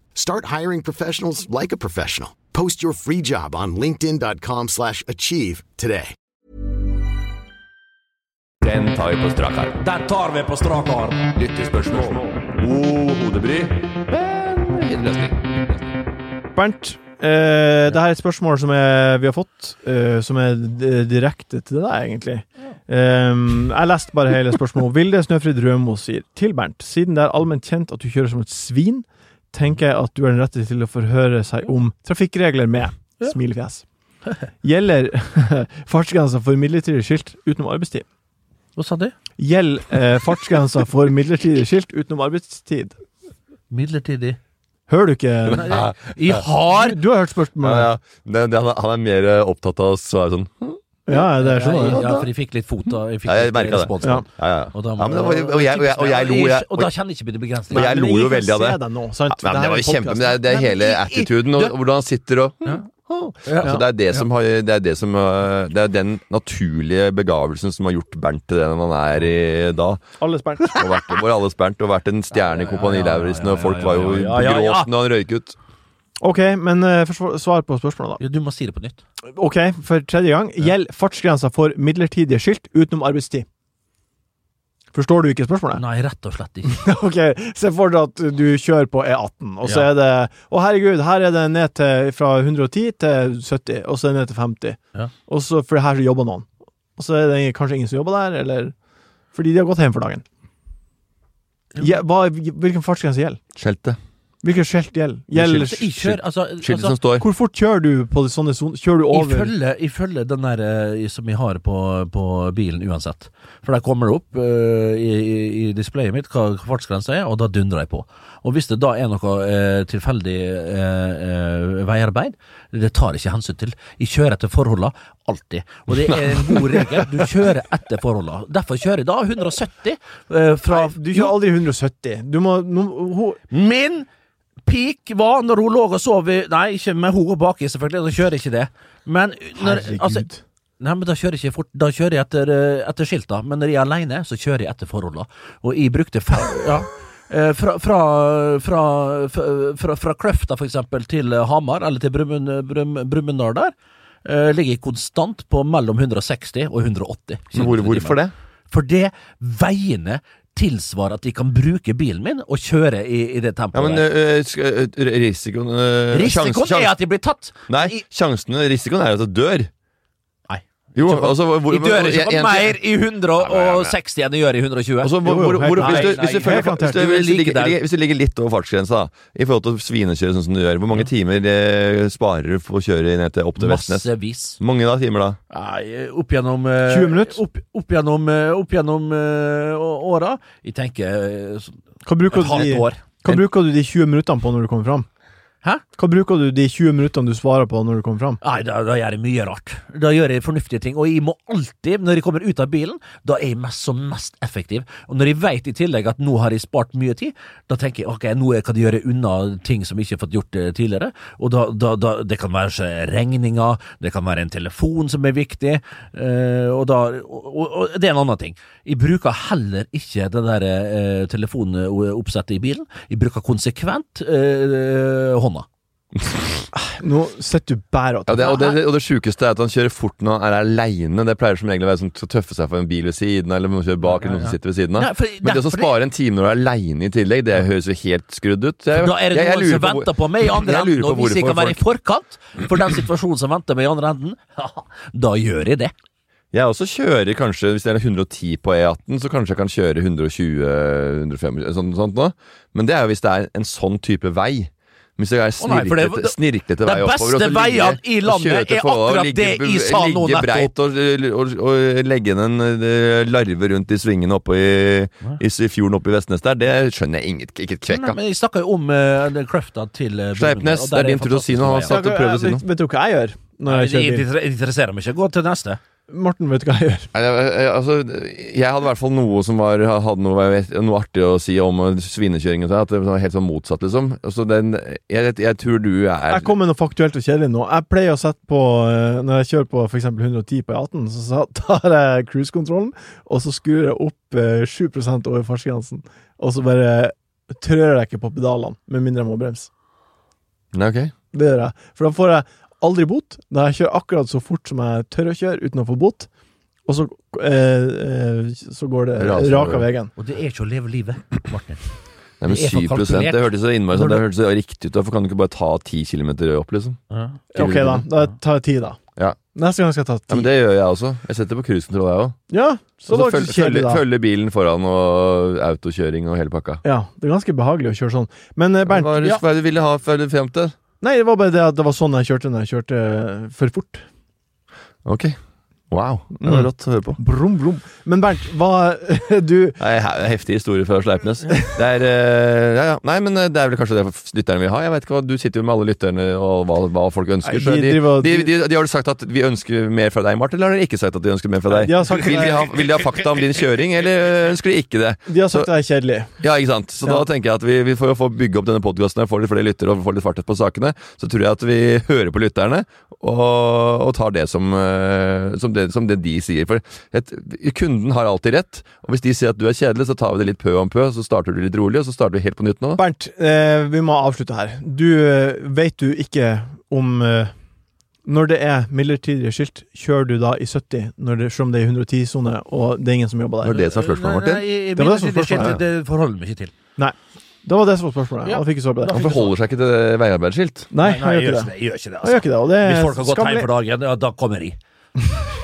Start hiring professionals like a professional. Post your free job on linkedin.com/achieve slash achieve today. Den tar vi på strak arm. Den tar vi på strak arm! Lyttespørsmål. God hodebry, men fin løsning. Bernt, eh, det her er et spørsmål som er, vi har fått, eh, som er direkte til deg, egentlig. Um, jeg leste bare hele spørsmålet. Vilde Snøfrid Rømo sier til Bernt, siden det er allment kjent at du kjører som et svin, tenker jeg at du er den rette til å forhøre seg om trafikkregler med smilefjes. Gjelder [LAUGHS] fartsgrensa for midlertidig skilt utenom arbeidstid? Hva sa du? Gjelder eh, fartsgrensa for midlertidig skilt utenom arbeidstid? Midlertidig. Hører du ikke? Jeg har Du, har hørt spørsmålet? ja. Det, det, han, er, han er mer eh, opptatt av å svare sånn Ja, det er sånn. ja, ja, for jeg fikk litt fot og Jeg fikk Ja, jeg litt respons. Ja. Ja, ja. Og, da, Ja, var- og og jeg- og jeg lo, jeg- Og da kjenner jeg ikke på begrensninger. Og jeg lo jo veldig av det. nå. Ja, men det var jo kjempe, det er, det er hele attituden og hvordan han sitter og Ja. Så det er det som har Det er det som øh, Det er den naturlige begavelsen som har gjort Bernt til den han er i da. Alles Bernt. Og vært, alles Bernt og vært en stjerne i Kompani Lauritzen, og folk var jo ja, ja. når han røyk ut. Ok, men uh, svar på spørsmålet, da. Ja, Du må si det på nytt. Ok, for tredje gang. Gjelder fartsgrensa for midlertidige skilt utenom arbeidstid? Forstår du ikke spørsmålet? Nei, rett og slett ikke. [LAUGHS] ok, Se for deg at du kjører på E18, og så Ja. er det Å, herregud, her er det ned til fra 110 til 70, og så er det ned til 50. Ja. Og så, For her så jobber noen. Og så er det kanskje ingen som jobber der, eller Fordi de har gått hjem for dagen. Ja, hva, hvilken fartsgrense gjelder? Skjeltet. Hvilket skilt gjelder? gjelder skiltet skilt, kjører, altså, Skiltet altså som står. hvor fort kjører du på sånne soner? Kjører du over Ifølge, ifølge den der eh, som jeg har på, på bilen uansett. For der kommer det opp eh, i, i, displayet mitt hva fartsgrensa er, og da dundrer jeg på. Og hvis det da er noe eh, tilfeldig eh, eh, veiarbeid, det tar jeg ikke hensyn til. Jeg kjører etter forholdene, alltid. Og det er en god regel. Du kjører etter forholdene. Derfor kjører jeg da 170 eh, fra Nei, du kjører aldri 170. Du må no, ho, Min peak var når hun lå og sov i Nei, ikke med henne baki, selvfølgelig, da kjører ikke det. Men når, Herregud. altså, Nei, men Da kjører jeg ikke fort Da kjører jeg etter, eh, etter skilta, men når jeg er aleine, så kjører jeg etter forholda. Og jeg brukte fem [LAUGHS] ja, eh, fra, fra, fra, fra, fra Kløfta, for eksempel, til Hamar, eller til Brumunddal Brum, der, eh, ligger jeg konstant på mellom 160 og 180. Men hvor, hvorfor det? Fordi veiene tilsvarer at de kan bruke bilen min og kjøre i, i det Ja, tempoet. men der. øh, risikoen øh, Risikoen sjans- er at de blir tatt. Nei, sjansen, risikoen er at du dør. Jo, altså hvor, Jeg dør ikke på mer i 160 enn jeg gjør i 120. Altså, hvor, Jo, jo, hvor, hvor, hvis, du, ligger, litt over fartsgrensa i forhold til å svinekjøre sånn som du gjør, hvor mange timer eh, sparer du på å kjøre ned til opp til Vestnes? Massevis. Mange da, timer da? Nei, opp gjennom eh, 20 minutter? Opp, opp gjennom, eh, opp gjennom eh, å- åra. Jeg tenker eh, så- Hva bruker, et halvt år. hva bruker du de 20 minuttene på når du kommer fram? Hæ? Hva bruker du de 20 minuttene du svarer på når du kommer fram? Nei, da, da gjør jeg mye rart. Da gjør jeg fornuftige ting. Og jeg må alltid, når jeg kommer ut av bilen, da er jeg mest som mest effektiv. Og når jeg vet i tillegg at nå har jeg spart mye tid, da tenker jeg ok, nå kan jeg gjøre unna ting som jeg ikke har fått gjort eh, tidligere. Og da, da, da det kan være regninger, det kan være en telefon som er viktig, øh, og da og, og, og det er en annen ting. Jeg bruker heller ikke det der øh, telefonoppsettet i bilen. Jeg bruker konsekvent øh. Nå sitter du bare og Ja, det, og, det, og det sjukeste er at han kjører fort når han er aleine. Det pleier som regel å være sånn å tøffe seg for en bil ved siden av, eller man kjører bak, eller noen som sitter ved siden av. Ja, for- Men det å spare en time når du er aleine i tillegg, det høres jo helt skrudd ut. Jeg, Da er det jeg- jeg noen som på venter på meg i [LAUGHS] andre enden, og hvis jeg kan være i forkant for den situasjonen som venter meg i andre enden, [LAUGHS] da gjør jeg det. Jeg også kjører kanskje, hvis det er 110 på E18, så kanskje jeg kan kjøre 120-125, sånn, sånt nå. Men det er jo hvis det er en sånn type vei. Hvis det er oh, nei, det- snirklete, snirklete vei oppover. oppover. beste veiene i landet er akkurat ligge- det jeg sa nå Ligge breit og, og, og legge inn en eh, larve rundt i svingene oppe i, i fjorden oppe i Vestnes der, det skjønner jeg inget, ikke et kvekk av. men Jeg snakka jo om uh, crafta til uh, Sleipnes, det er din tur til å si noe. Han satt og prøvde å si vet, noe. vet du hva jeg gjør når jeg Det kjører bil? Det interesserer meg ikke. Gå til neste. Morten, vet du hva jeg gjør? Jeg, altså, jeg hadde i hvert fall noe som var, hadde noe, noe artig å si om eh, svinekjøring. og At det var helt sånn motsatt, liksom. Altså, den, jeg, jeg tror du er Jeg kom med noe faktuelt og kjedelig nå. Jeg pleier å sette på eh, Når jeg kjører på f.eks. 110 på E18, så tar jeg cruisekontrollen, og så skrur jeg opp eh, 7 over fartsgrensen. Og så bare trør jeg ikke på pedalene, med mindre jeg må bremse. Okay. ok. Det gjør jeg. For da får jeg aldri bot. Da jeg kjører akkurat så fort som jeg tør å kjøre uten å få bot. Og så, eh, eh, så går det Raser rak av veien. Og det er ikke å leve livet, Martin. Nei, men Det er for 7. Det hørtes så innmari sånn, det hørtes så riktig ut. Hvorfor kan du ikke bare ta 10 km opp, liksom? Ok, da. Da tar jeg ti, da. Ja. Neste gang skal jeg ta Ja, ti. men det gjør jeg også. Jeg setter på cruisekontroll, jeg òg. Ja, så følge, så kjedelig, da. følge bilen foran og autokjøring og hele pakka. Ja, det er ganske behagelig å kjøre sånn. Men eh, Bernt, Hva er det ja. hva er det du ville ha før du frem til? Nei, det var bare det at det var sånn jeg kjørte når jeg kjørte for fort. Ok. Wow. Det var Mm. rått å høre på. Brum, brum. Men Bernt, hva [LAUGHS] Du Nei, heftig historie fra Sleipnes. Det er eh, ja, ja. Nei, men eh, det er vel kanskje det lytterne vil ha. Jeg vet ikke hva, Du sitter jo med alle lytterne og hva, hva folk ønsker. Nei, de de, de, de, de har vel sagt at vi ønsker mer fra deg, Martin, eller har de ikke sagt at de ønsker mer fra deg? De har sagt vil, de ha, vil de ha fakta om din kjøring, eller ønsker de ikke det? De har sagt det er kjedelig. Ja, ikke sant? Så Ja. da tenker jeg at vi, vi får jo få bygge opp denne podkasten, få litt flere lyttere og få litt farthet på sakene. Så tror jeg at vi hører på lytterne og, og tar det som, eh, som, det, som det de sier. For et, kunden har alltid rett, og hvis de sier at du er kjedelig, så tar vi det litt pø om pø, så starter du litt rolig, og så starter vi helt på nytt nå. Bernt, eh, vi må avslutte her. Du veit vet du ikke om eh, Når det er midlertidige skilt, kjører du da i 70 når det, selv om det er 110-sone og det er ingen som jobber Det var der? det som er spørsmålet, Martin. Nei, nei, Det var det som spørsmålet, skilt, Det forholder vi ikke til. Det var det som var spørsmålet. Ja. Han fikk ikke svar på det. Han forholder seg ikke til veiarbeidsskilt. Nei, han jeg gjør ikke det. Jeg gjør ikke det. altså. gjør ikke det, og det Hvis folk har gått hjem for dagen, ja, da kommer jeg. [LAUGHS]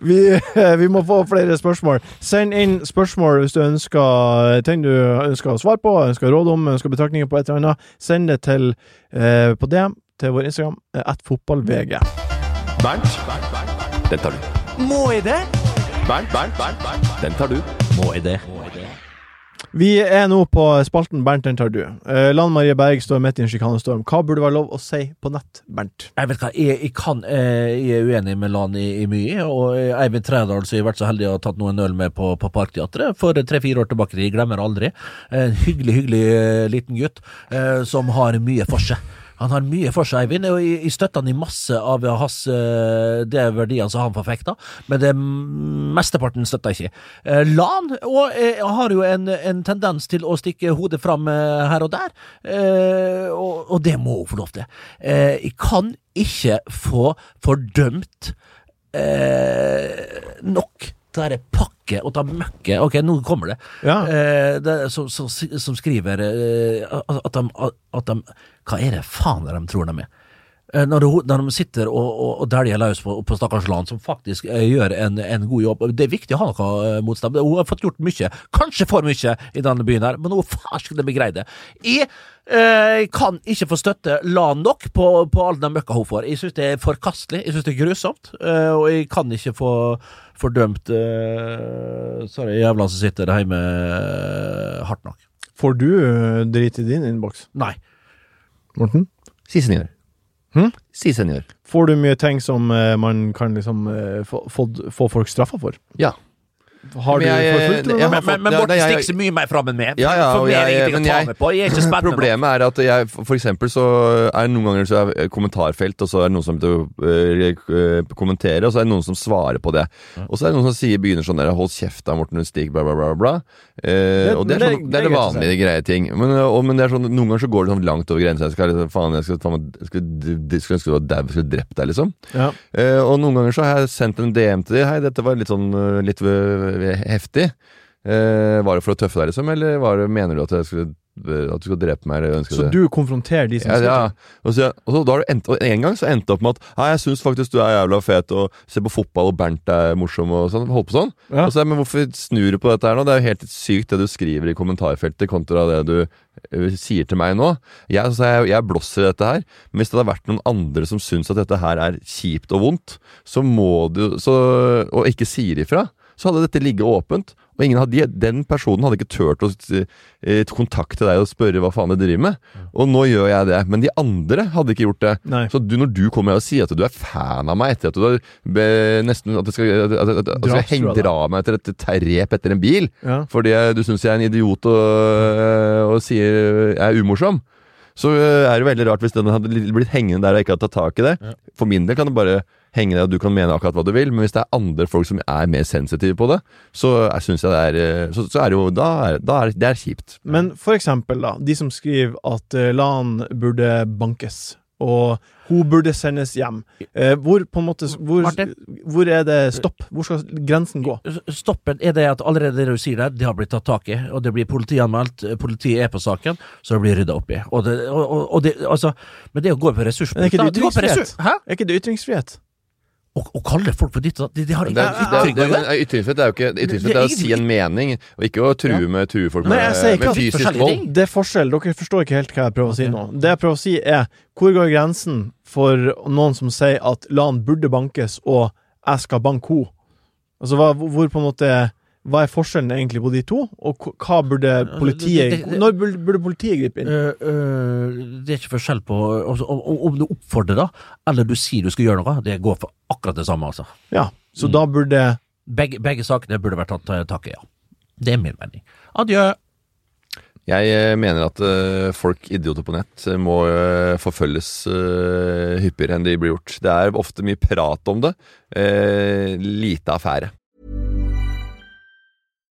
Vi, [LAUGHS] vi må få flere spørsmål. Send inn spørsmål hvis du ønsker ting du ønsker å svare på, ønsker råd om, ønsker betraktninger på et eller annet. Send det til eh, på DM til vår Instagram, at fotball-VG. Bernt, den tar du. Må jeg det? Bernt, Bernt, Bernt, Bernt, den tar du. Må jeg det? Vi er nå på spalten Bernt, den tar du. Eh, Lan Marie Berg står midt i en sjikanestorm. Hva burde være lov å si på nett, Bernt? Jeg vet hva, jeg, jeg, kan, eh, jeg er uenig med Lan i, i mye, og Eivind Trædal har vært så heldig å ha tatt noen øl med på, på Parkteatret for tre-fire år tilbake. Jeg glemmer aldri. En hyggelig, hyggelig eh, liten gutt eh, som har mye for seg. Han har mye for seg, Eivind, og jeg, støtter han i masse av hans de verdiene som han forfekter, men det mm, mesteparten støtter jeg ikke. Eh, Lan og, eh, har jo en, en tendens til å stikke hodet fram eh, her og der, eh, og, og det må hun få lov til. Eh, jeg kan ikke få fordømt eh, nok det der pakke og ta møkke Ok, nå kommer det. Ja. Eh, det som, som, som skriver eh, at, de, at de Hva er det faen de tror de er? Eh, Når, de, når de sitter og, og, og dæljer løs på, på stakkars Lan, som faktisk eh, gjør en, en god jobb. Det er viktig å ha noe eh, motstand. Hun har fått gjort mye, kanskje for mye, i denne byen her, men hun farsken meg greid det. Jeg eh, kan ikke få støtte Lan nok på, på all den møkka hun får. Jeg syns det er forkastelig, jeg syns det er grusomt, eh, og jeg kan ikke få fordømt uh, Sorry, jævla som sitter hjemme eh, hardt nok. Får du eh, drit i din innboks, Nei. Morten? Siste senor. Hm? Si senor. Får du mye ting som eh, man kan liksom eh, få, få, få folk straffa for? Ja. Har Men jeg- forfulgt ja, Men, men, men Morten det er stikker så mye mer fram enn meg. Ja, ja, for mer er jeg- ingenting å ta jeg- med på. Jeg er ikke spennende nok. Problemet er at jeg, for eksempel så er det noen ganger så er kommentarfelt, og så er det noen som uh, kommenterer, og så er det noen som svarer på det. Og så er det noen som sier, begynner sånn der 'hold kjeft da, Morten Stig', bla, bla, bla. bla. Eh, og det er, sånn, det- det er det er vanlige greie ting. Men, og, men det er sånn, noen ganger så går det sånn langt over grensa. Jeg skal, liksom, faen, jeg skal, faen, jeg skal, jeg skal, ønske du var dau, skulle drept deg, liksom. Ja. Eh, og noen ganger så har jeg sendt en DM til dem. Hei, dette var litt sånn eh, litt eh, heftig. Eh, var det for å tøffe deg, liksom? Eller var det, mener du at, skulle, eh, at du skulle drepe meg? Eller Så det? du konfronterer de som Ja, ja. Og, så, og så da har du endt, og en gang så endte det opp med at Nei, jeg syns faktisk du er jævla fet og ser på fotball, og Bernt er morsom og sånn. Holdt på sånn. Ja. Så, men hvorfor snur du på dette her nå? Det er jo helt sykt det du skriver i kommentarfeltet kontra det du eh, sier til meg nå. Jeg, altså, jeg, jeg blåser i dette her, men hvis det hadde vært noen andre som syns at dette her er kjipt og vondt, så må du så, Og ikke sier ifra, så hadde dette ligget åpent. Og ingen hadde, den personen hadde ikke turt å eh, kontakte deg og spørre hva faen du driver med. Og nå gjør jeg det. Men de andre hadde ikke gjort det. Nei. Så du, når du kommer her og sier at du er fan av meg etter at du har be, nesten at du skal, at, at, at, at skal dra meg etter et terrep etter en bil Ja. fordi du syns jeg er en idiot og, og sier jeg er umorsom, så øh, er det veldig rart hvis den hadde blitt hengende der og ikke hadde tatt tak i det. For min del kan det bare henge der, og du kan mene akkurat hva du vil, men hvis det er andre folk som er mer sensitive på det, så syns synes jeg det er øh, Så, så er det jo Da er, da er det er kjipt. Men for eksempel, da, de som skriver at Lan burde bankes, og hun burde sendes hjem. Eh, hvor på en måte hvor, hvor er det stopp? Hvor skal grensen gå? Stoppen er det at allerede det du sier der, det har blitt tatt tak i, og det blir politianmeldt, politiet er på saken, så det blir rydda opp i. Og det, og, og, det, altså, men det går på Men er ikke det ytringsfrihet? Hæ? Er ikke det ytringsfrihet? Å å kalle folk for ditt og datt, de, de har ingen ikke ytring det, å gjøre. men Ytringsfrihet er jo ikke Ytringsfrihet er å si en mening, og ikke å true med true folk med, Nei, med fysisk vold. Det er forskjell. Dere forstår ikke helt hva jeg prøver å si nå. Det jeg prøver å si, er hvor går grensen for noen som sier at Lan burde bankes, og jeg skal banke henne? Altså, hva, hvor på en måte Hva er forskjellen egentlig på de to, og hva- burde politiet det- det- Når burde, burde politiet gripe inn? Øh, øh, det er ikke forskjell på altså, om, om du oppfordrer, da, eller du sier du skal gjøre noe. Det går for akkurat det samme, altså. Ja, så da burde Begge, begge sakene burde vært tatt eh, tak i, ja. Det er min mening. Adjø. Jeg eh, mener at eh, folk, idioter på nett, eh, må eh, forfølges eh, hyppigere enn de blir gjort. Det er ofte mye prat om det, eh, lite affære.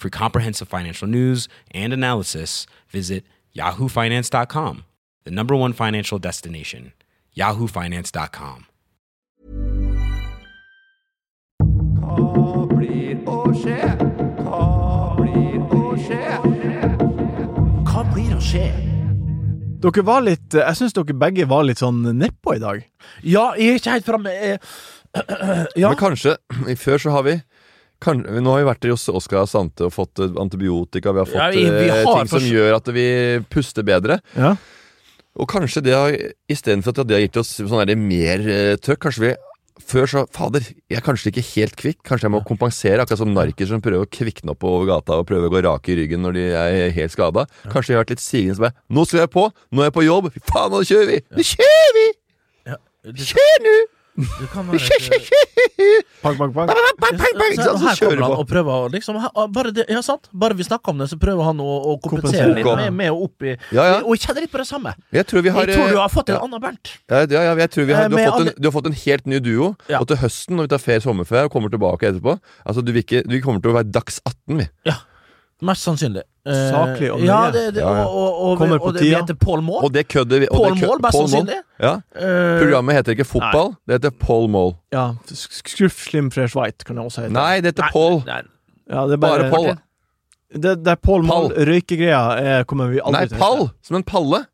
For comprehensive financial news and analysis, visit yahoofinance.com, the number one financial destination, yahoofinance.com. Hva blir å skje? Dere var litt Jeg syns dere begge var litt sånn nedpå i dag. Ja, jeg er ikke helt framme. eh, [CLEARS THROAT] Ja. Men kanskje, før så har vi kan, Nå har vi vært hos Oskar Sante og fått eh, antibiotika, vi har fått Ja, vi- vi eh, har ting som gjør at vi puster bedre. Ja. Og kanskje det har istedenfor at det har gitt oss sånn mer eh, trøkk, kanskje vi før så Fader, jeg er kanskje ikke helt kvikk. Kanskje jeg må kompensere, akkurat som narkiser som prøver å kvikne opp over gata og prøver å gå rake i ryggen når de er helt skada. Kanskje jeg har vært litt sigende som er Nå skal jeg på! Nå er jeg på jobb! Fy faen, nå kjører vi! Nå kjører vi! Kjør nå! Det kan [LAUGHS] være Pang, pang, pang. Bang, bang, bang, bang, ikke Så? Så her kjører kommer han du og prøver å liksom bare, det, ja, sant? bare vi snakker om det, så prøver han å, å kompensere litt med, med å oppi Ja, ja. Og jeg kjenner litt på det samme. Jeg tror vi har Jeg tror du har fått en ja. annen Bernt. Ja, ja, ja, jeg tror vi har, Eh, du, har fått en, du har fått en helt ny duo. Ja. Og til høsten, når vi tar ferie sommerferie og kommer tilbake etterpå Altså, du vil ikke, du kommer til å være dags 18, vi. Mest sannsynlig. Eh, Saklig og Ja, nøye. det, det, Ja, ja. og, og, og, Kommer og, det, vi tida. heter Paul Maul. Og det kødder vi. og Paul det kø- Maul, mest Paul Maul. sannsynlig. Ja. Eh, Programmet heter ikke Fotball, det heter Paul Maul. Ja. sk- Skruff Slim Fresh White kan det også hete. Nei, det heter nei, Paul. nei, Ja, det er Bare bare, Paul. Det, det er Paul Moll. Røykegreia er- kommer vi aldri Nei, til å pall! hete. Som en palle.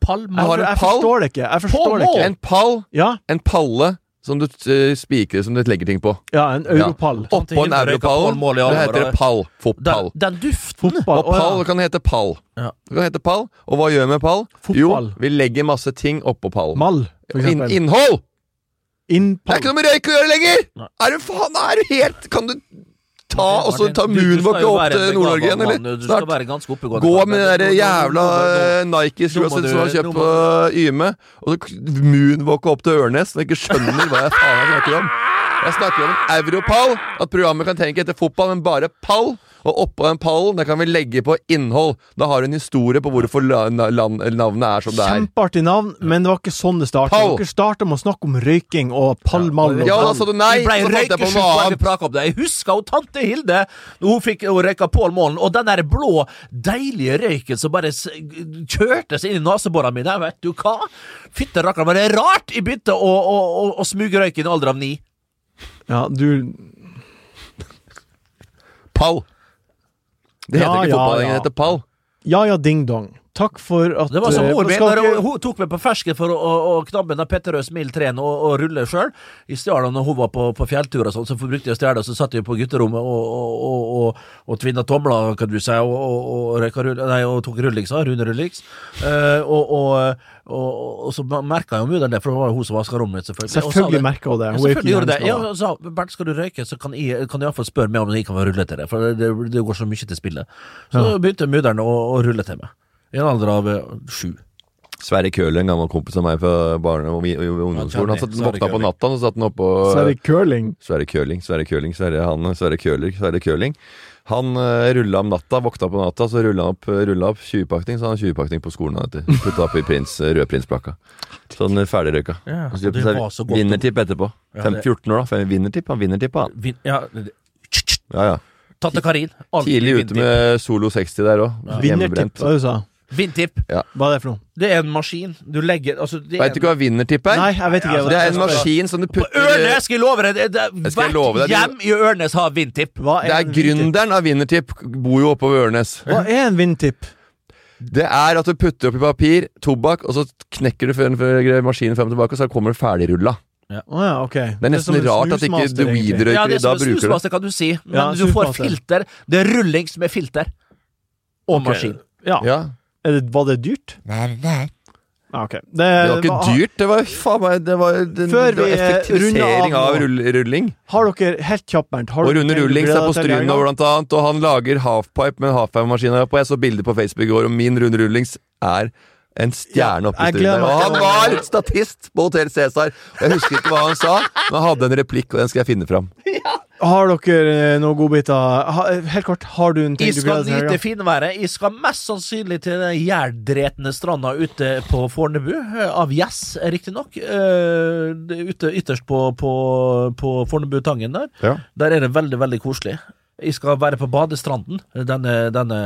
Paul Jeg, har en jeg pall. forstår det ikke. Jeg forstår Paul det ikke. En pall, Ja, en palle som du spikrer spiker som du legger ting på. ja, en europall. Ja. Oppå en europall. Det heter år, pall. Fotball. Den, den duften Fotball. Og pall ja. kan hete pall. Ja. Det kan hete pall. Og hva gjør vi med pall? Fotball. Jo, vi legger masse ting oppå pallen. Mall, for In, innhold! In Det er ikke noe med røyk å gjøre lenger! Nei. Er du faen Er du helt Kan du ta og så ta jo opp til Nord-Norge igjen, eller? Snart. Gå med den de jævla eh, Nike-skoene som du- har kjøpt på Yme, og så moonwalke opp til Ørnes og ikke skjønner hva jeg faen jeg snakker om. Jeg snakker om en europall. At programmet kan tenke etter fotball, men bare pall. Og oppå den pallen der kan vi legge på innhold. Da har du en historie på hvorfor navnet er som det er. Kjempeartig navn, men det var ikke sånn det starta. Dere starta med å snakke om røyking og pallmall. Ja, da sa du nei, så fant jeg på noe annet. Jeg husker jo tante Hilde Når hun fikk hun røyka Pål Målen, og den der blå, deilige røyken som bare kjørtes kjørte seg inn i neseborene mine. Vet du hva? Fytte rakkeren, var det rart jeg begynte å, å, å, å smuge røyk i en alder av ni? Ja, du Pall. Det heter Ja, ikke ja. det heter pall. Ja ja, ding-dong. Takk for at Det var som eh, mor min. hun, hun tok meg på fersken for å, å, å knabbe den Petterøes Mil 3 og, og rulle sjøl. I stjala når hun var på, på fjelltur og sånn, så brukte jeg stjele, og så satt vi på gutterommet og, og, og, og, tvinna tomler, kan du si, og, og, og, nei, og tok rullings, da, Rune Rullings. Eh, og, og, så merka jo mudder'n det, for det var hun som vaska rommet mitt, selvfølgelig. Selvfølgelig merka hun det. Ja, Hun selvfølgelig gjorde det. Ja, sa Bernt, skal du røyke, så kan jeg, kan jeg iallfall spørre meg om jeg kan være rulle til det. For det, det går så mye til spillet. Så begynte mudder'n å, å rulle til meg. I en alder av eh, sju. Sverre Køhler, en gammel kompis av meg fra barne- og ungdomsskolen. Han satt, våkna på Køhling. natta, og satt han oppå Sverre er det curling. Sverre Køling, Sverre Køling, Sverre, han, Sverre Køler, Sverre Køling. Han uh, rulla om natta, våkna på natta, så rulla han opp, rulla opp 20-pakning. Så hadde han 20-pakning på skolen. vet opp Putta oppi prins, eh, rødprinsplakka. Sånn ferdigrøyka. Ja, så kjøpte seg. Vinnertipp etterpå. Ja, det- 14 år, da. Vinnertipp, han vinnertippa, han. Vin, ja, det- Ja, ja. Tante Karin. Tidlig ute med Solo 60 der òg. Vinnertipp, hva du sa Vindtipp. Ja. Hva er det for noe? Det er en maskin. Du legger altså, er Veit du ikke hva vinnertipp er? Nei, jeg vet ikke. Ja, Det er en maskin som du På putter Ørnes, skal jeg love deg! Det, det, hvert deg, hjem i Ørnes har vindtipp. Hva Det er en vindtipp? gründeren av Vinnertipp, bor jo oppe ved Ørnes. Hva er en vindtipp? Det er at du putter oppi papir, tobakk, og så knekker du før før maskinen frem og tilbake, og så kommer det ferdigrulla. Å ja, ok. Det er nesten rart at ikke du weed-røyker Ja, det er da bruker det. snusmaster, kan du si. Men Ja, du får filter. Det er rullings med filter. Og okay. maskin. Ja. Ja. Er det, var det dyrt? Nei, nei. Ah, ok. Det, Det var ikke dyrt, det var faen meg Det var, det, Før det var vi, eh, effektivisering av av rull, rulling. Har dere, helt kjapt, Bernt Og Rune Rullings er på Stryna, blant annet, og han lager halfpipe med halfpipe-maskin. på. Jeg så bilder på Facebook i går, og min Rune Rullings er en stjerne oppe i jeg Stryn. gleder der. meg Og han var statist på Hotell Cæsar! Jeg husker ikke hva han sa, men han hadde en replikk, og den skal jeg finne fram. [LAUGHS] Har dere eh, noen godbiter? Ha, eh, helt kort, har du en ting du skal gleder deg til? nyte finværet. Jeg skal mest sannsynlig til den jærdretne stranda ute på Fornebu. eh, Av Gjess, riktignok. Uh, ute ytterst på, på, på Fornebutangen der. Ja. Der er det veldig, veldig koselig. Jeg skal være på badestranden denne, denne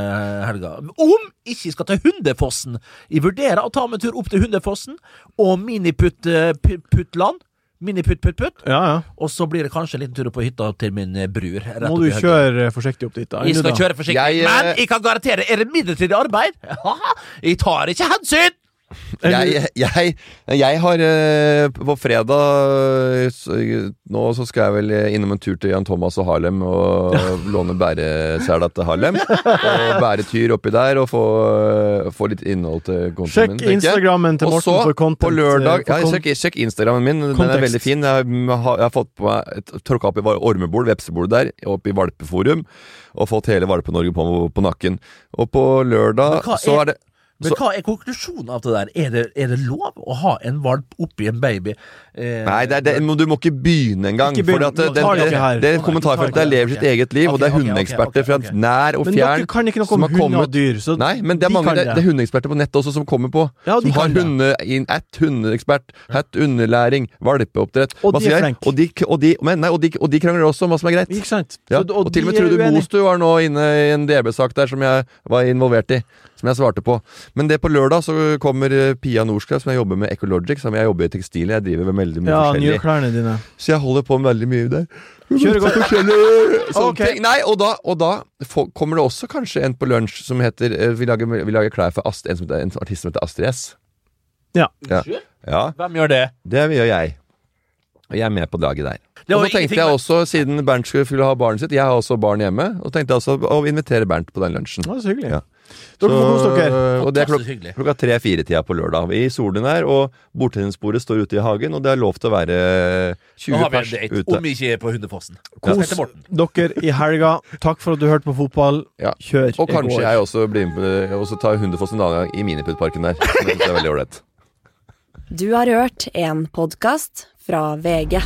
helga. Om ikke jeg skal til Hundefossen! Jeg vurderer å ta meg en tur opp til Hundefossen og miniputt-puttland. Miniputt-putt-putt. Ja, ja. Og så blir det kanskje en liten tur opp på hytta til min eh, bror. rett Må du kjøre eh, forsiktig opp dit, da? Jeg skal da? kjøre forsiktig, Jeg, eh, men jeg kan garantere Er det midlertidig arbeid? [LAUGHS] Jeg tar ikke hensyn! Jeg, jeg, jeg har eh, På fredag Nå så skal jeg vel innom en tur til Jan Thomas og Harlem og [LAUGHS] låne bæresela til Harlem. Og bære tyr oppi der og få, få litt innhold til kontoen min. Sjekk. Instagrammen til Morten for content. på lørdag eh, ja, sjekk, sjekk Instagrammen min. Den er veldig fin. Jeg har, jeg har fått på meg tråkka opp i ormebol, vepsebolet der, opp i Valpeforum. Og fått hele Valpe-Norge på, på nakken. Og på lørdag er... så er det Men så- hva er konklusjonen av det der? Er det, er det lov å ha en valp oppi en baby? Eh, Nei, det er, det, du må ikke begynne engang. Ikke begynne, For at det, det, kommentarfeltet vi tar der lever sitt eget liv, okay, og det er ok, okay, hundeeksperter ok, fra nær og fjern. Men dere kan ikke noe om hund og dyr, så Nei, men det er de mange det, er hundeeksperter på nettet også som kommer på. Ja, som har hunde, in, at hundeekspert, hat underlæring, valpeoppdrett Og de er flinke. Og og, de, men, nei, og, og de krangler også om hva som er greit. Ikke sant? Ja. Så- og, til og med er Trude. Mostu var nå inne i en DB-sak der som jeg var involvert i. Som jeg svarte på. Men det på lørdag så kommer eh, Pia Norskrev, som jeg jobber med Ecologic. Som jeg jobber i tekstil. Jeg driver med veldig mye Ja, forskjellig. nye klærne dine. Så jeg holder på med veldig mye der. Kjører godt. Forskjellige [LAUGHS] sånne Ok. ting. Nei, og da, og da for, kommer det også kanskje en på lunsj som heter eh, Vi lager, vi lager klær for Ast, en, som heter, en artist som heter Astrid S. Ja. Ja. ja. Hvem gjør det? Det gjør jeg. Og jeg er med på laget der. Det Og så tenkte jeg også, siden Bernt skulle ha barnet sitt Jeg har også barn hjemme, og tenkte altså å invitere Bernt på den lunsjen. Det var så hyggelig. Ja. Så- Og det er klok klokka tre-fire-tida på lørdag. I solen her, og bordtennisbordet står ute i hagen, og det er lov til å være Nå 20 har vi en pers date, ute. om vi ikke er på Hundefossen. Kos ja. Dere i helga, takk for at du hørte på fotball. Ja. Kjør. Og kanskje jeg også blir med Og tar Hundefossen en annen gang i Miniputparken der. Det er veldig ålreit. Du har hørt en podkast fra VG.